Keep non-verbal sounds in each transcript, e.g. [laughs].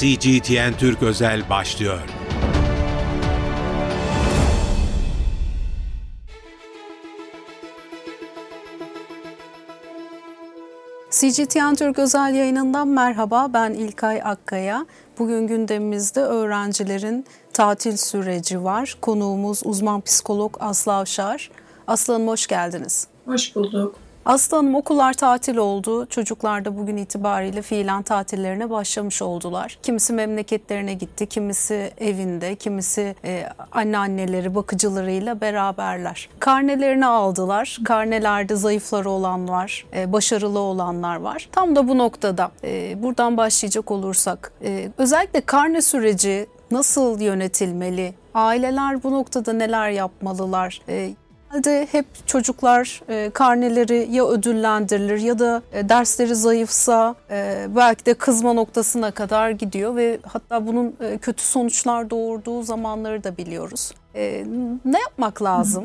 CGTN Türk Özel başlıyor. CGTN Türk özel yayınından merhaba. Ben İlkay Akkaya. Bugün gündemimizde öğrencilerin tatil süreci var. Konuğumuz uzman psikolog Aslı Avşar. Aslı Hanım hoş geldiniz. Hoş bulduk. Aslı Hanım okullar tatil oldu. Çocuklar da bugün itibariyle fiilen tatillerine başlamış oldular. Kimisi memleketlerine gitti, kimisi evinde, kimisi e, anneanneleri, bakıcılarıyla beraberler. Karnelerini aldılar. Karnelerde zayıfları olan var, e, başarılı olanlar var. Tam da bu noktada e, buradan başlayacak olursak e, özellikle karne süreci nasıl yönetilmeli? Aileler bu noktada neler yapmalılar? E, Genelde hep çocuklar e, karneleri ya ödüllendirilir ya da e, dersleri zayıfsa e, belki de kızma noktasına kadar gidiyor ve hatta bunun e, kötü sonuçlar doğurduğu zamanları da biliyoruz. E, ne yapmak lazım?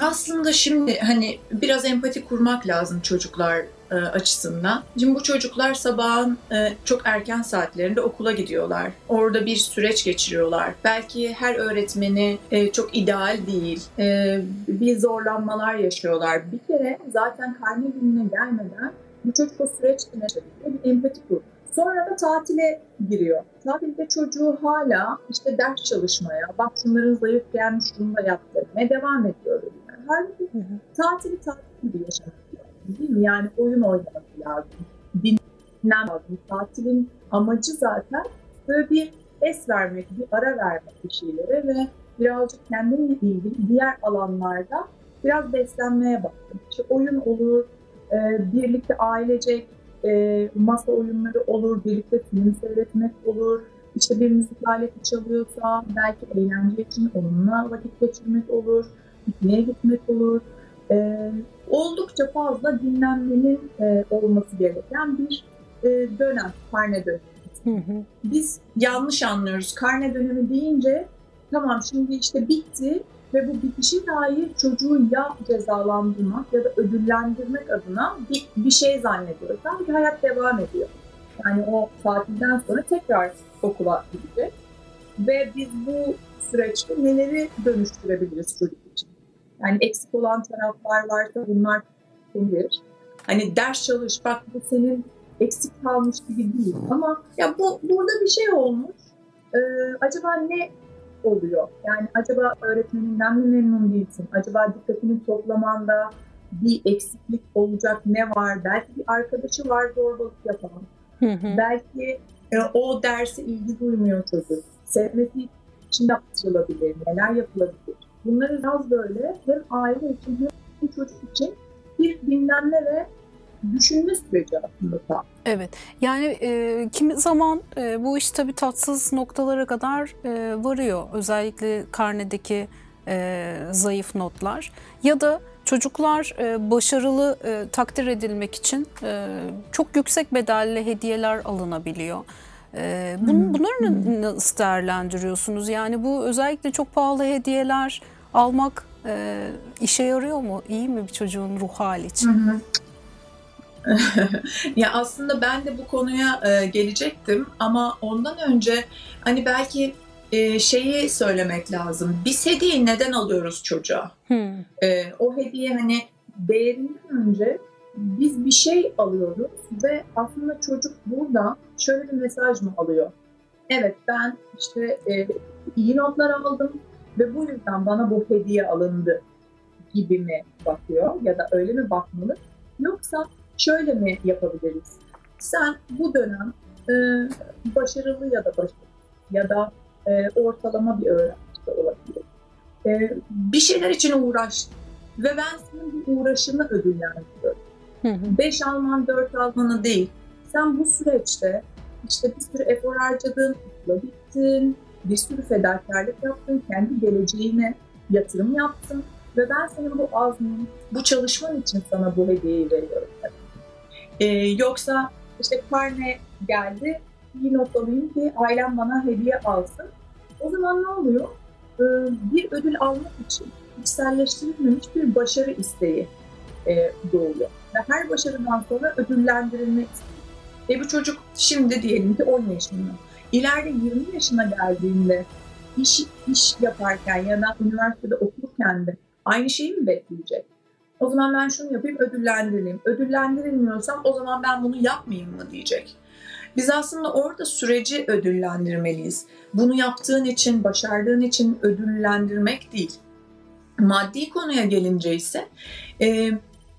Aslında şimdi hani biraz empati kurmak lazım çocuklar e, açısından. Şimdi bu çocuklar sabahın e, çok erken saatlerinde okula gidiyorlar. Orada bir süreç geçiriyorlar. Belki her öğretmeni e, çok ideal değil. E, bir zorlanmalar yaşıyorlar. Bir kere zaten karne gününe gelmeden bu çocuk o süreç içinde bir empati kur. Sonra da tatile giriyor. Tatilde çocuğu hala işte ders çalışmaya, bak şunların zayıf gelmiş durumda yaptırmaya devam ediyor. Yani. Halbuki tatili tatil gibi yaşamak değil mi? Yani oyun oynamak lazım. Dinlenmek lazım. Tatilin amacı zaten böyle bir es vermek, bir ara vermek bir şeylere ve birazcık kendinle ilgili diğer alanlarda biraz beslenmeye bakın. İşte oyun olur, e, birlikte ailecek e, masa oyunları olur, birlikte film seyretmek olur. İşte bir müzik aleti çalıyorsa belki eğlence için onunla vakit geçirmek olur, pikniğe gitmek olur. E, oldukça fazla dinlenmenin e, olması gereken bir e, dönem, karne dönemi. Biz yanlış anlıyoruz. Karne dönemi deyince tamam şimdi işte bitti ve bu bitişe dair çocuğu ya cezalandırmak ya da ödüllendirmek adına bir, bir şey zannediyoruz. Sanki hayat devam ediyor. Yani o tatilden sonra tekrar okula gidecek. Ve biz bu süreçte neleri dönüştürebiliriz çocuk? Yani eksik olan taraflar varsa bunlar konulur. Hani ders çalış, bak bu senin eksik kalmış gibi değil. Ama ya bu burada bir şey olmuş. Ee, acaba ne oluyor? Yani acaba öğretmeninden mi memnun değilsin? Acaba dikkatini toplamanda bir eksiklik olacak ne var? Belki bir arkadaşı var zorbalık yapan. Belki e, o derse ilgi duymuyor çocuk. Sevmesi için de yapılabilir, neler yapılabilir? Bunları biraz böyle hem aile için hem çocuk için bir dinlenme ve düşünme süreci aslında. Evet yani e, kimi zaman e, bu iş tabii tatsız noktalara kadar e, varıyor. Özellikle karnedeki e, zayıf notlar ya da çocuklar e, başarılı e, takdir edilmek için e, çok yüksek bedelli hediyeler alınabiliyor. E, bun, bunları nasıl değerlendiriyorsunuz? Yani bu özellikle çok pahalı hediyeler almak e, işe yarıyor mu? İyi mi bir çocuğun ruh hali için? Hı hı. [laughs] ya aslında ben de bu konuya e, gelecektim ama ondan önce hani belki e, şeyi söylemek lazım. Biz hediyeyi neden alıyoruz çocuğa? Hmm. E, o hediye hani değerinden önce biz bir şey alıyoruz ve aslında çocuk burada şöyle bir mesaj mı alıyor? Evet ben işte e, iyi notlar aldım ve bu yüzden bana bu hediye alındı gibi mi bakıyor ya da öyle mi bakmalı? Yoksa şöyle mi yapabiliriz? Sen bu dönem e, başarılı ya da başarılı ya da e, ortalama bir öğrenci de olabilir. E, bir şeyler için uğraştın ve ben senin bu uğraşını ödüllendiriyorum. Beş alman, dört almanı değil. Sen bu süreçte işte bir sürü efor harcadın, okula gittin, bir sürü fedakarlık yaptın, kendi geleceğine yatırım yaptın ve ben senin bu azmin, bu çalışman için sana bu hediyeyi veriyorum. Ee, yoksa işte karne geldi, iyi not alayım ki ailem bana hediye alsın. O zaman ne oluyor? Ee, bir ödül almak için içselleştirilmemiş bir başarı isteği e, doğuyor. Ve her başarıdan sonra ödüllendirilmek istiyor. E bu çocuk şimdi diyelim ki 10 yaşında. İleride 20 yaşına geldiğinde iş, iş yaparken ya da üniversitede okurken de aynı şeyi mi bekleyecek? O zaman ben şunu yapayım ödüllendirileyim. Ödüllendirilmiyorsam o zaman ben bunu yapmayayım mı diyecek. Biz aslında orada süreci ödüllendirmeliyiz. Bunu yaptığın için, başardığın için ödüllendirmek değil. Maddi konuya gelince ise e,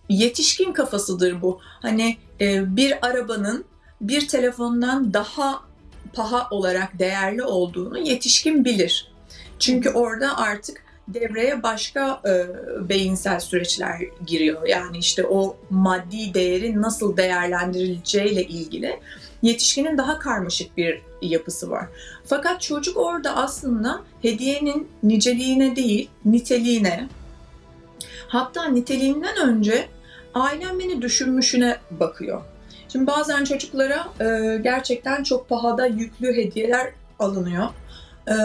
yetişkin kafasıdır bu. Hani e, bir arabanın bir telefondan daha paha olarak değerli olduğunu yetişkin bilir. Çünkü orada artık devreye başka e, beyinsel süreçler giriyor. Yani işte o maddi değerin nasıl değerlendirileceğiyle ilgili yetişkinin daha karmaşık bir yapısı var. Fakat çocuk orada aslında hediyenin niceliğine değil, niteliğine, hatta niteliğinden önce ailem beni düşünmüşüne bakıyor. Şimdi bazen çocuklara e, gerçekten çok pahada yüklü hediyeler alınıyor. E,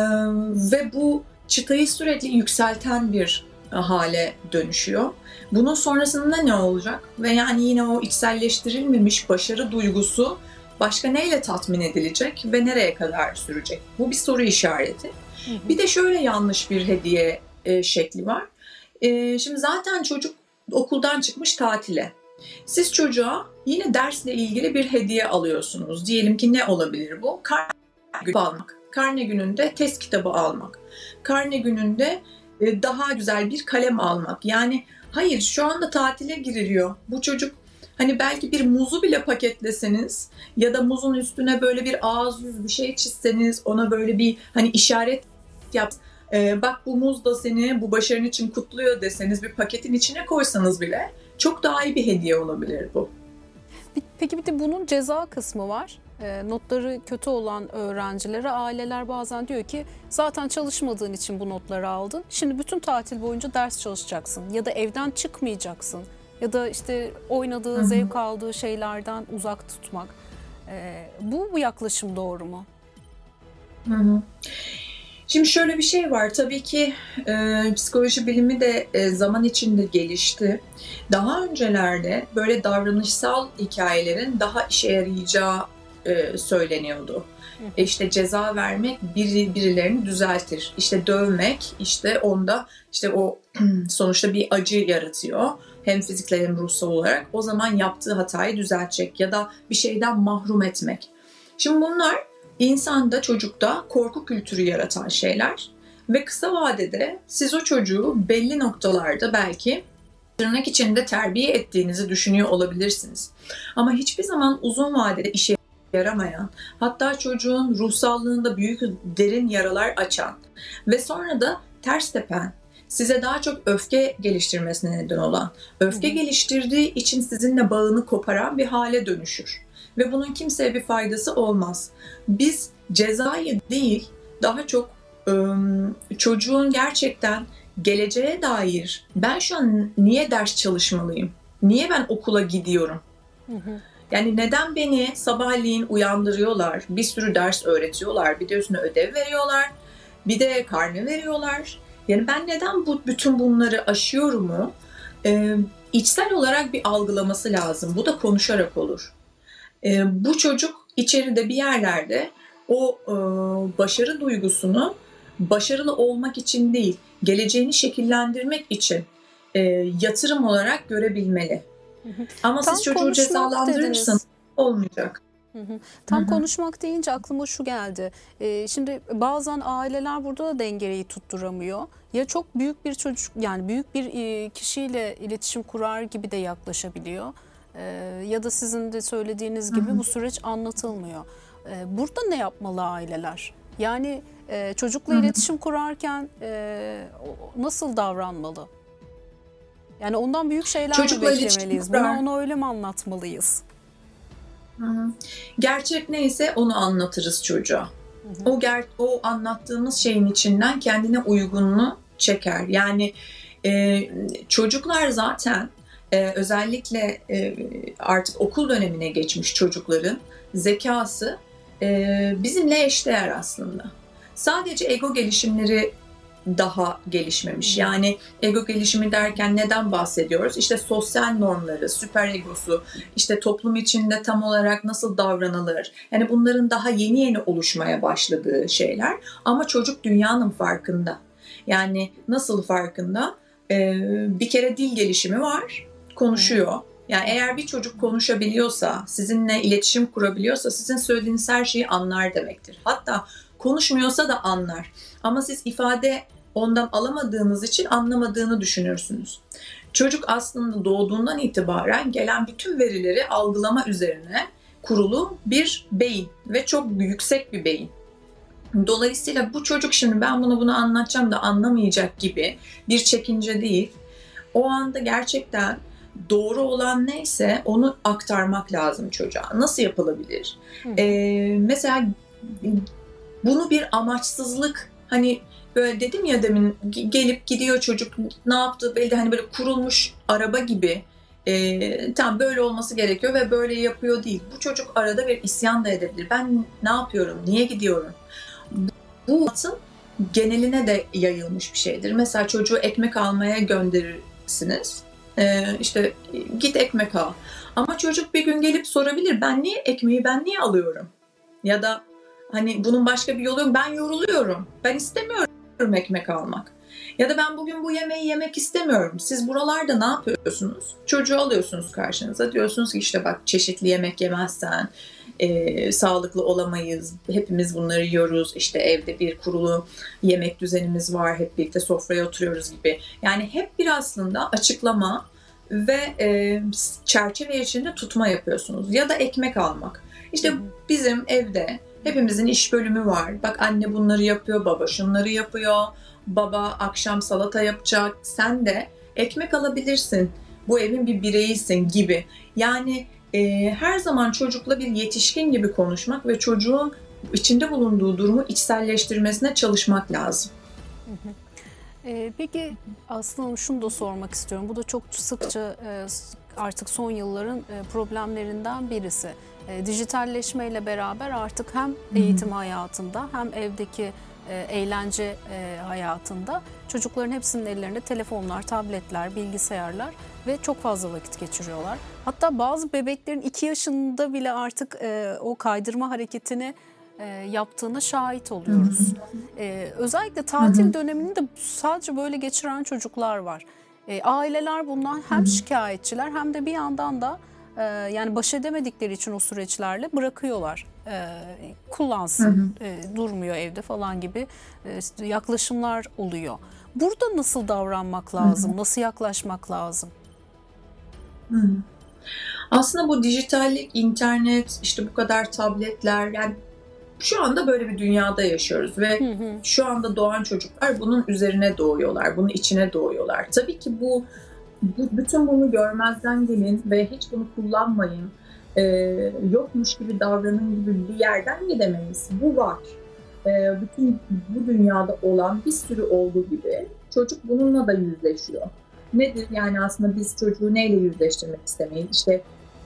ve bu çıtayı sürekli yükselten bir hale dönüşüyor. Bunun sonrasında ne olacak? Ve yani yine o içselleştirilmemiş başarı duygusu başka neyle tatmin edilecek ve nereye kadar sürecek? Bu bir soru işareti. Hı hı. Bir de şöyle yanlış bir hediye e, şekli var. E, şimdi zaten çocuk okuldan çıkmış tatile. Siz çocuğa yine dersle ilgili bir hediye alıyorsunuz. Diyelim ki ne olabilir bu? Karne günü almak. Karne gününde test kitabı almak. Karne gününde e, daha güzel bir kalem almak. Yani hayır şu anda tatile giriliyor. Bu çocuk hani belki bir muzu bile paketleseniz ya da muzun üstüne böyle bir ağız yüz bir şey çizseniz ona böyle bir hani işaret yap. Ee, bak bu muz da seni bu başarın için kutluyor deseniz bir paketin içine koysanız bile çok daha iyi bir hediye olabilir bu. Peki bir de bunun ceza kısmı var. E, notları kötü olan öğrencilere aileler bazen diyor ki zaten çalışmadığın için bu notları aldın. Şimdi bütün tatil boyunca ders çalışacaksın ya da evden çıkmayacaksın ya da işte oynadığı, Hı-hı. zevk aldığı şeylerden uzak tutmak. E, bu bu yaklaşım doğru mu? Hı-hı. Şimdi şöyle bir şey var. Tabii ki e, psikoloji bilimi de e, zaman içinde gelişti. Daha öncelerde böyle davranışsal hikayelerin daha işe yarayacağı e, söyleniyordu. E işte ceza vermek biri, birilerini düzeltir. İşte dövmek işte onda işte o [clears throat] sonuçta bir acı yaratıyor. Hem fiziksel hem ruhsal olarak. O zaman yaptığı hatayı düzeltecek ya da bir şeyden mahrum etmek. Şimdi bunlar insanda çocukta korku kültürü yaratan şeyler ve kısa vadede siz o çocuğu belli noktalarda belki tırnak içinde terbiye ettiğinizi düşünüyor olabilirsiniz. Ama hiçbir zaman uzun vadede işe yaramayan, hatta çocuğun ruhsallığında büyük derin yaralar açan ve sonra da ters tepen, size daha çok öfke geliştirmesine neden olan, öfke geliştirdiği için sizinle bağını koparan bir hale dönüşür. Ve bunun kimseye bir faydası olmaz. Biz cezayı değil, daha çok çocuğun gerçekten geleceğe dair ben şu an niye ders çalışmalıyım? Niye ben okula gidiyorum? Hı hı. Yani neden beni sabahleyin uyandırıyorlar, bir sürü ders öğretiyorlar, bir de üstüne ödev veriyorlar, bir de karne veriyorlar. Yani ben neden bu bütün bunları aşıyorum mu? Ee, içsel olarak bir algılaması lazım. Bu da konuşarak olur. Ee, bu çocuk içeride bir yerlerde o e, başarı duygusunu başarılı olmak için değil, geleceğini şekillendirmek için e, yatırım olarak görebilmeli. Ama Tam siz çocuğu cezalandırırsanız olmayacak. Tam hı hı. konuşmak deyince aklıma şu geldi. Ee, şimdi bazen aileler burada da dengeyi tutturamıyor. Ya çok büyük bir çocuk yani büyük bir e, kişiyle iletişim kurar gibi de yaklaşabiliyor. Ee, ya da sizin de söylediğiniz gibi hı hı. bu süreç anlatılmıyor. Ee, burada ne yapmalı aileler? Yani e, çocukla hı hı. iletişim kurarken e, nasıl davranmalı? Yani ondan büyük şeyler Çocukla mi beklemeliyiz? Buna onu öyle mi anlatmalıyız? Gerçek neyse onu anlatırız çocuğa. Hı hı. O ger o anlattığımız şeyin içinden kendine uygununu çeker. Yani e, çocuklar zaten e, özellikle e, artık okul dönemine geçmiş çocukların zekası e, bizimle eşdeğer aslında. Sadece ego gelişimleri daha gelişmemiş. Yani ego gelişimi derken neden bahsediyoruz? İşte sosyal normları, süper egosu, işte toplum içinde tam olarak nasıl davranılır? Yani bunların daha yeni yeni oluşmaya başladığı şeyler. Ama çocuk dünyanın farkında. Yani nasıl farkında? Ee, bir kere dil gelişimi var, konuşuyor. Yani eğer bir çocuk konuşabiliyorsa, sizinle iletişim kurabiliyorsa sizin söylediğiniz her şeyi anlar demektir. Hatta konuşmuyorsa da anlar. Ama siz ifade ondan alamadığınız için anlamadığını düşünürsünüz. Çocuk aslında doğduğundan itibaren gelen bütün verileri algılama üzerine kurulu bir beyin ve çok yüksek bir beyin. Dolayısıyla bu çocuk şimdi ben bunu bunu anlatacağım da anlamayacak gibi bir çekince değil. O anda gerçekten doğru olan neyse onu aktarmak lazım çocuğa. Nasıl yapılabilir? Ee, mesela bunu bir amaçsızlık hani böyle dedim ya demin gelip gidiyor çocuk ne yaptı belli hani böyle kurulmuş araba gibi e, tam böyle olması gerekiyor ve böyle yapıyor değil. Bu çocuk arada bir isyan da edebilir. Ben ne yapıyorum? Niye gidiyorum? Bu atın geneline de yayılmış bir şeydir. Mesela çocuğu ekmek almaya gönderirsiniz. Ee, işte git ekmek al. Ama çocuk bir gün gelip sorabilir. Ben niye ekmeği ben niye alıyorum? Ya da hani bunun başka bir yolu yok. Ben yoruluyorum. Ben istemiyorum ekmek almak. Ya da ben bugün bu yemeği yemek istemiyorum. Siz buralarda ne yapıyorsunuz? Çocuğu alıyorsunuz karşınıza. Diyorsunuz ki işte bak çeşitli yemek yemezsen e, sağlıklı olamayız. Hepimiz bunları yiyoruz. İşte evde bir kurulu yemek düzenimiz var. Hep birlikte sofraya oturuyoruz gibi. Yani hep bir aslında açıklama ve e, çerçeve içinde tutma yapıyorsunuz. Ya da ekmek almak. İşte bizim evde hepimizin iş bölümü var. Bak anne bunları yapıyor, baba şunları yapıyor. Baba akşam salata yapacak. Sen de ekmek alabilirsin. Bu evin bir bireyisin gibi. Yani e, her zaman çocukla bir yetişkin gibi konuşmak ve çocuğun içinde bulunduğu durumu içselleştirmesine çalışmak lazım. E, peki aslında şunu da sormak istiyorum. Bu da çok sıkça e, artık son yılların e, problemlerinden birisi. E, dijitalleşmeyle beraber artık hem eğitim hayatında hem evdeki e, eğlence e, hayatında çocukların hepsinin ellerinde telefonlar, tabletler, bilgisayarlar ve çok fazla vakit geçiriyorlar. Hatta bazı bebeklerin 2 yaşında bile artık e, o kaydırma hareketini e, yaptığına şahit oluyoruz. E, özellikle tatil dönemini de sadece böyle geçiren çocuklar var. E, aileler bundan hem şikayetçiler hem de bir yandan da e, yani baş edemedikleri için o süreçlerle bırakıyorlar. E, kullansın, e, durmuyor evde falan gibi e, yaklaşımlar oluyor. Burada nasıl davranmak lazım, nasıl yaklaşmak lazım? Aslında bu dijitallik, internet, işte bu kadar tabletler yani şu anda böyle bir dünyada yaşıyoruz ve hı hı. şu anda doğan çocuklar bunun üzerine doğuyorlar, bunun içine doğuyorlar. Tabii ki bu, bu bütün bunu görmezden gelin ve hiç bunu kullanmayın, e, yokmuş gibi davranın gibi bir yerden gidemeyiz. Bu var. E, bütün bu dünyada olan bir sürü olduğu gibi çocuk bununla da yüzleşiyor. Nedir yani aslında biz çocuğu neyle yüzleştirmek istemeyiz? İşte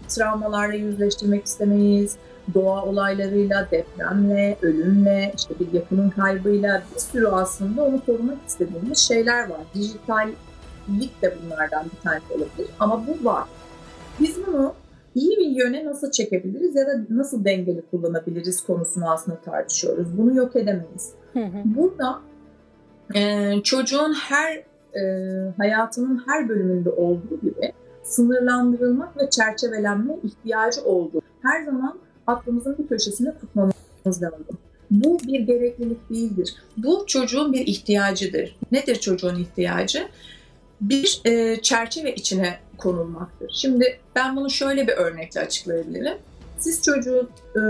travmalarla yüzleştirmek istemeyiz, doğa olaylarıyla, depremle, ölümle, işte bir yakının kaybıyla bir sürü aslında onu korumak istediğimiz şeyler var. Dijitallik de bunlardan bir tanesi olabilir ama bu var. Biz bunu iyi bir yöne nasıl çekebiliriz ya da nasıl dengeli kullanabiliriz konusunu aslında tartışıyoruz. Bunu yok edemeyiz. Burada e, çocuğun her e, hayatının her bölümünde olduğu gibi sınırlandırılmak ve çerçevelenme ihtiyacı olduğu her zaman aklımızın bir köşesinde tutmamız lazım. Bu bir gereklilik değildir. Bu çocuğun bir ihtiyacıdır. Nedir çocuğun ihtiyacı? Bir e, çerçeve içine konulmaktır. Şimdi ben bunu şöyle bir örnekle açıklayabilirim. Siz çocuğu e,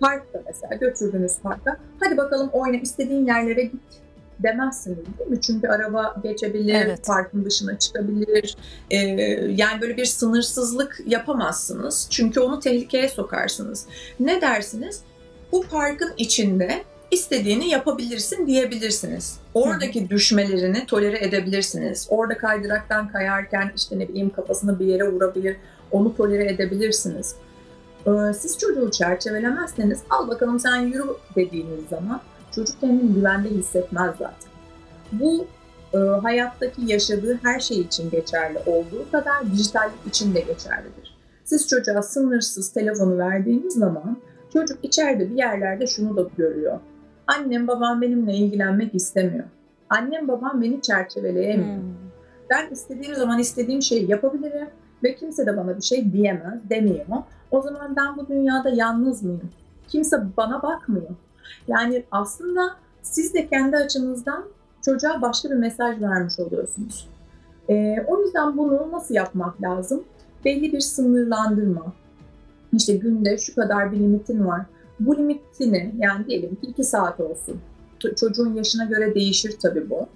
parkta mesela götürdünüz parka. Hadi bakalım oyna istediğin yerlere git demezsiniz değil mi? Çünkü araba geçebilir, evet. parkın dışına çıkabilir. Ee, yani böyle bir sınırsızlık yapamazsınız. Çünkü onu tehlikeye sokarsınız. Ne dersiniz? Bu parkın içinde istediğini yapabilirsin diyebilirsiniz. Oradaki düşmelerini tolere edebilirsiniz. Orada kaydıraktan kayarken işte ne bileyim kafasını bir yere vurabilir. Onu tolere edebilirsiniz. Ee, siz çocuğu çerçevelemezseniz al bakalım sen yürü dediğiniz zaman çocuk kendini güvende hissetmez zaten. Bu e, hayattaki yaşadığı her şey için geçerli olduğu kadar dijitallik için de geçerlidir. Siz çocuğa sınırsız telefonu verdiğiniz zaman çocuk içeride bir yerlerde şunu da görüyor. Annem babam benimle ilgilenmek istemiyor. Annem babam beni çerçeveleyemiyor. Hmm. Ben istediğim zaman istediğim şeyi yapabilirim ve kimse de bana bir şey diyemez, demiyor. O zaman ben bu dünyada yalnız mıyım? Kimse bana bakmıyor. Yani aslında siz de kendi açınızdan çocuğa başka bir mesaj vermiş oluyorsunuz. Ee, o yüzden bunu nasıl yapmak lazım? Belli bir sınırlandırma. İşte günde şu kadar bir limitin var. Bu limitini yani diyelim ki 2 saat olsun. Çocuğun yaşına göre değişir tabii bu.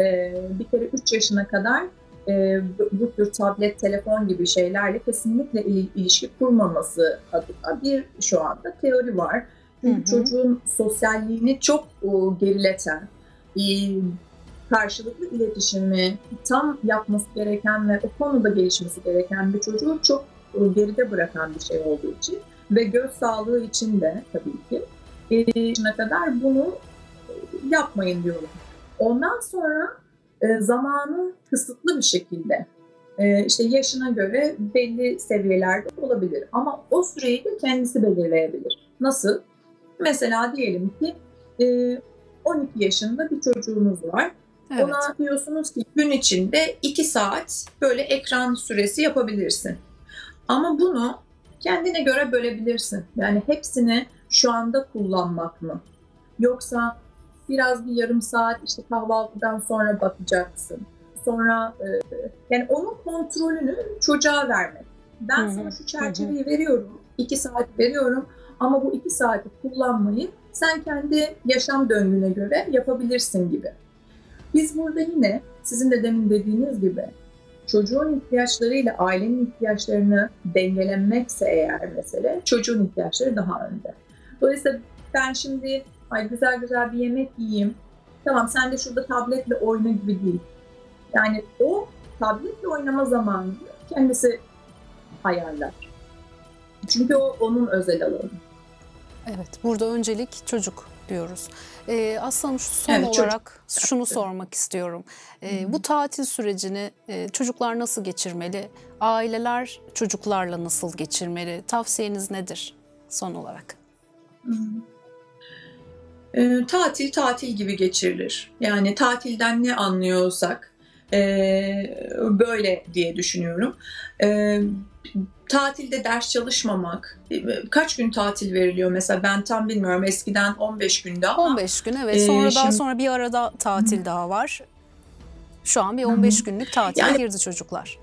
Ee, bir kere 3 yaşına kadar e, bu tür tablet, telefon gibi şeylerle kesinlikle ilişki kurmaması adına bir şu anda teori var. Çünkü hı hı. çocuğun sosyalliğini çok gerileten, karşılıklı iletişimi tam yapması gereken ve o konuda gelişmesi gereken bir çocuğu çok geride bırakan bir şey olduğu için ve göz sağlığı için de tabii ki yaşına kadar bunu yapmayın diyorum. Ondan sonra e, zamanı kısıtlı bir şekilde e, işte yaşına göre belli seviyelerde olabilir. Ama o süreyi de kendisi belirleyebilir. Nasıl? Mesela diyelim ki e, 12 yaşında bir çocuğunuz var. Evet. Ona diyorsunuz ki gün içinde 2 saat böyle ekran süresi yapabilirsin. Ama bunu kendine göre bölebilirsin. Yani hepsini şu anda kullanmak mı? Yoksa biraz bir yarım saat işte kahvaltıdan sonra bakacaksın. Sonra e, yani onun kontrolünü çocuğa vermek. Ben Hı-hı. sana şu çerçeveyi Hı-hı. veriyorum, iki saat veriyorum ama bu iki saati kullanmayı sen kendi yaşam döngüne göre yapabilirsin gibi. Biz burada yine sizin de demin dediğiniz gibi çocuğun ihtiyaçlarıyla ailenin ihtiyaçlarını dengelenmekse eğer mesele çocuğun ihtiyaçları daha önde. Dolayısıyla ben şimdi ay güzel güzel bir yemek yiyeyim. Tamam sen de şurada tabletle oyna gibi değil. Yani o tabletle oynama zamanını kendisi ayarlar. Çünkü o onun özel alanı. Evet, burada öncelik çocuk diyoruz. Ee, Aslanım son evet, olarak çocuk. şunu sormak istiyorum. Ee, bu tatil sürecini e, çocuklar nasıl geçirmeli? Aileler çocuklarla nasıl geçirmeli? Tavsiyeniz nedir son olarak? Hı. E, tatil tatil gibi geçirilir. Yani tatilden ne anlıyorsak e, böyle diye düşünüyorum. E, tatilde ders çalışmamak, kaç gün tatil veriliyor mesela ben tam bilmiyorum eskiden 15 günde ama. 15 gün evet sonra e, daha şimdi, sonra bir arada tatil hı. daha var. Şu an bir 15 hı. günlük tatil yani, girdi çocuklar.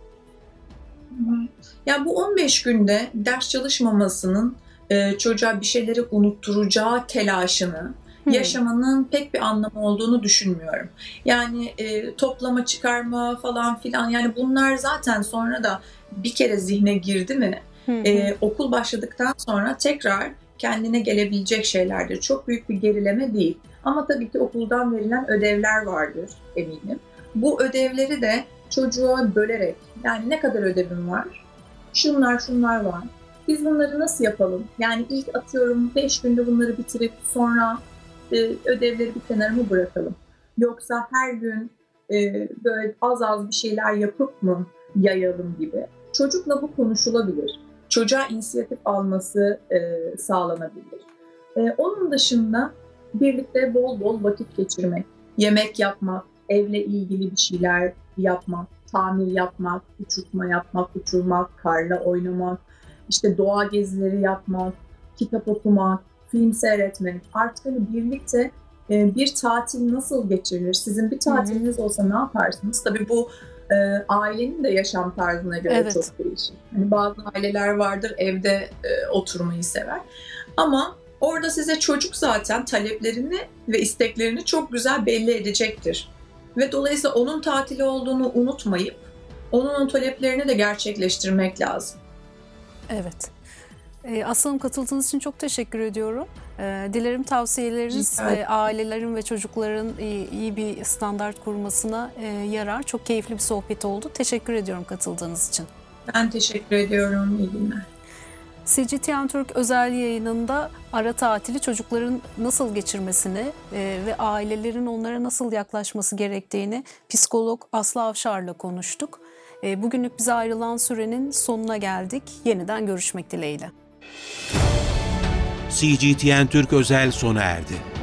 Ya bu 15 günde ders çalışmamasının e, çocuğa bir şeyleri unutturacağı telaşını hmm. yaşamanın pek bir anlamı olduğunu düşünmüyorum. Yani e, toplama çıkarma falan filan yani bunlar zaten sonra da bir kere zihne girdi mi e, okul başladıktan sonra tekrar kendine gelebilecek şeylerdir. Çok büyük bir gerileme değil. Ama tabii ki okuldan verilen ödevler vardır eminim. Bu ödevleri de çocuğa bölerek yani ne kadar ödevim var? Şunlar şunlar var. Biz bunları nasıl yapalım? Yani ilk atıyorum 5 günde bunları bitirip sonra e, ödevleri bir kenara mı bırakalım? Yoksa her gün e, böyle az az bir şeyler yapıp mı yayalım gibi. Çocukla bu konuşulabilir. Çocuğa inisiyatif alması e, sağlanabilir. E, onun dışında birlikte bol bol vakit geçirmek, yemek yapmak, evle ilgili bir şeyler yapmak, tamir yapmak, uçurtma yapmak, uçurmak, karla oynamak, işte doğa gezileri yapmak, kitap okumak, film seyretmek. Artık hani birlikte e, bir tatil nasıl geçirilir? Sizin bir tatiliniz olsa ne yaparsınız? Tabii bu e, ailenin de yaşam tarzına göre evet. çok değişir. Hani bazı aileler vardır evde e, oturmayı sever. Ama orada size çocuk zaten taleplerini ve isteklerini çok güzel belli edecektir. Ve dolayısıyla onun tatili olduğunu unutmayıp onun o taleplerini de gerçekleştirmek lazım. Evet. E, Aslanım katıldığınız için çok teşekkür ediyorum. E, dilerim tavsiyeleriniz e, ailelerin ve çocukların iyi, iyi bir standart kurmasına e, yarar. Çok keyifli bir sohbet oldu. Teşekkür ediyorum katıldığınız için. Ben teşekkür ediyorum. İyi günler. CGTN Türk özel yayınında ara tatili çocukların nasıl geçirmesini e, ve ailelerin onlara nasıl yaklaşması gerektiğini psikolog Aslı Avşar'la konuştuk. E, bugünlük bize ayrılan sürenin sonuna geldik. Yeniden görüşmek dileğiyle. CGTN Türk özel sona erdi.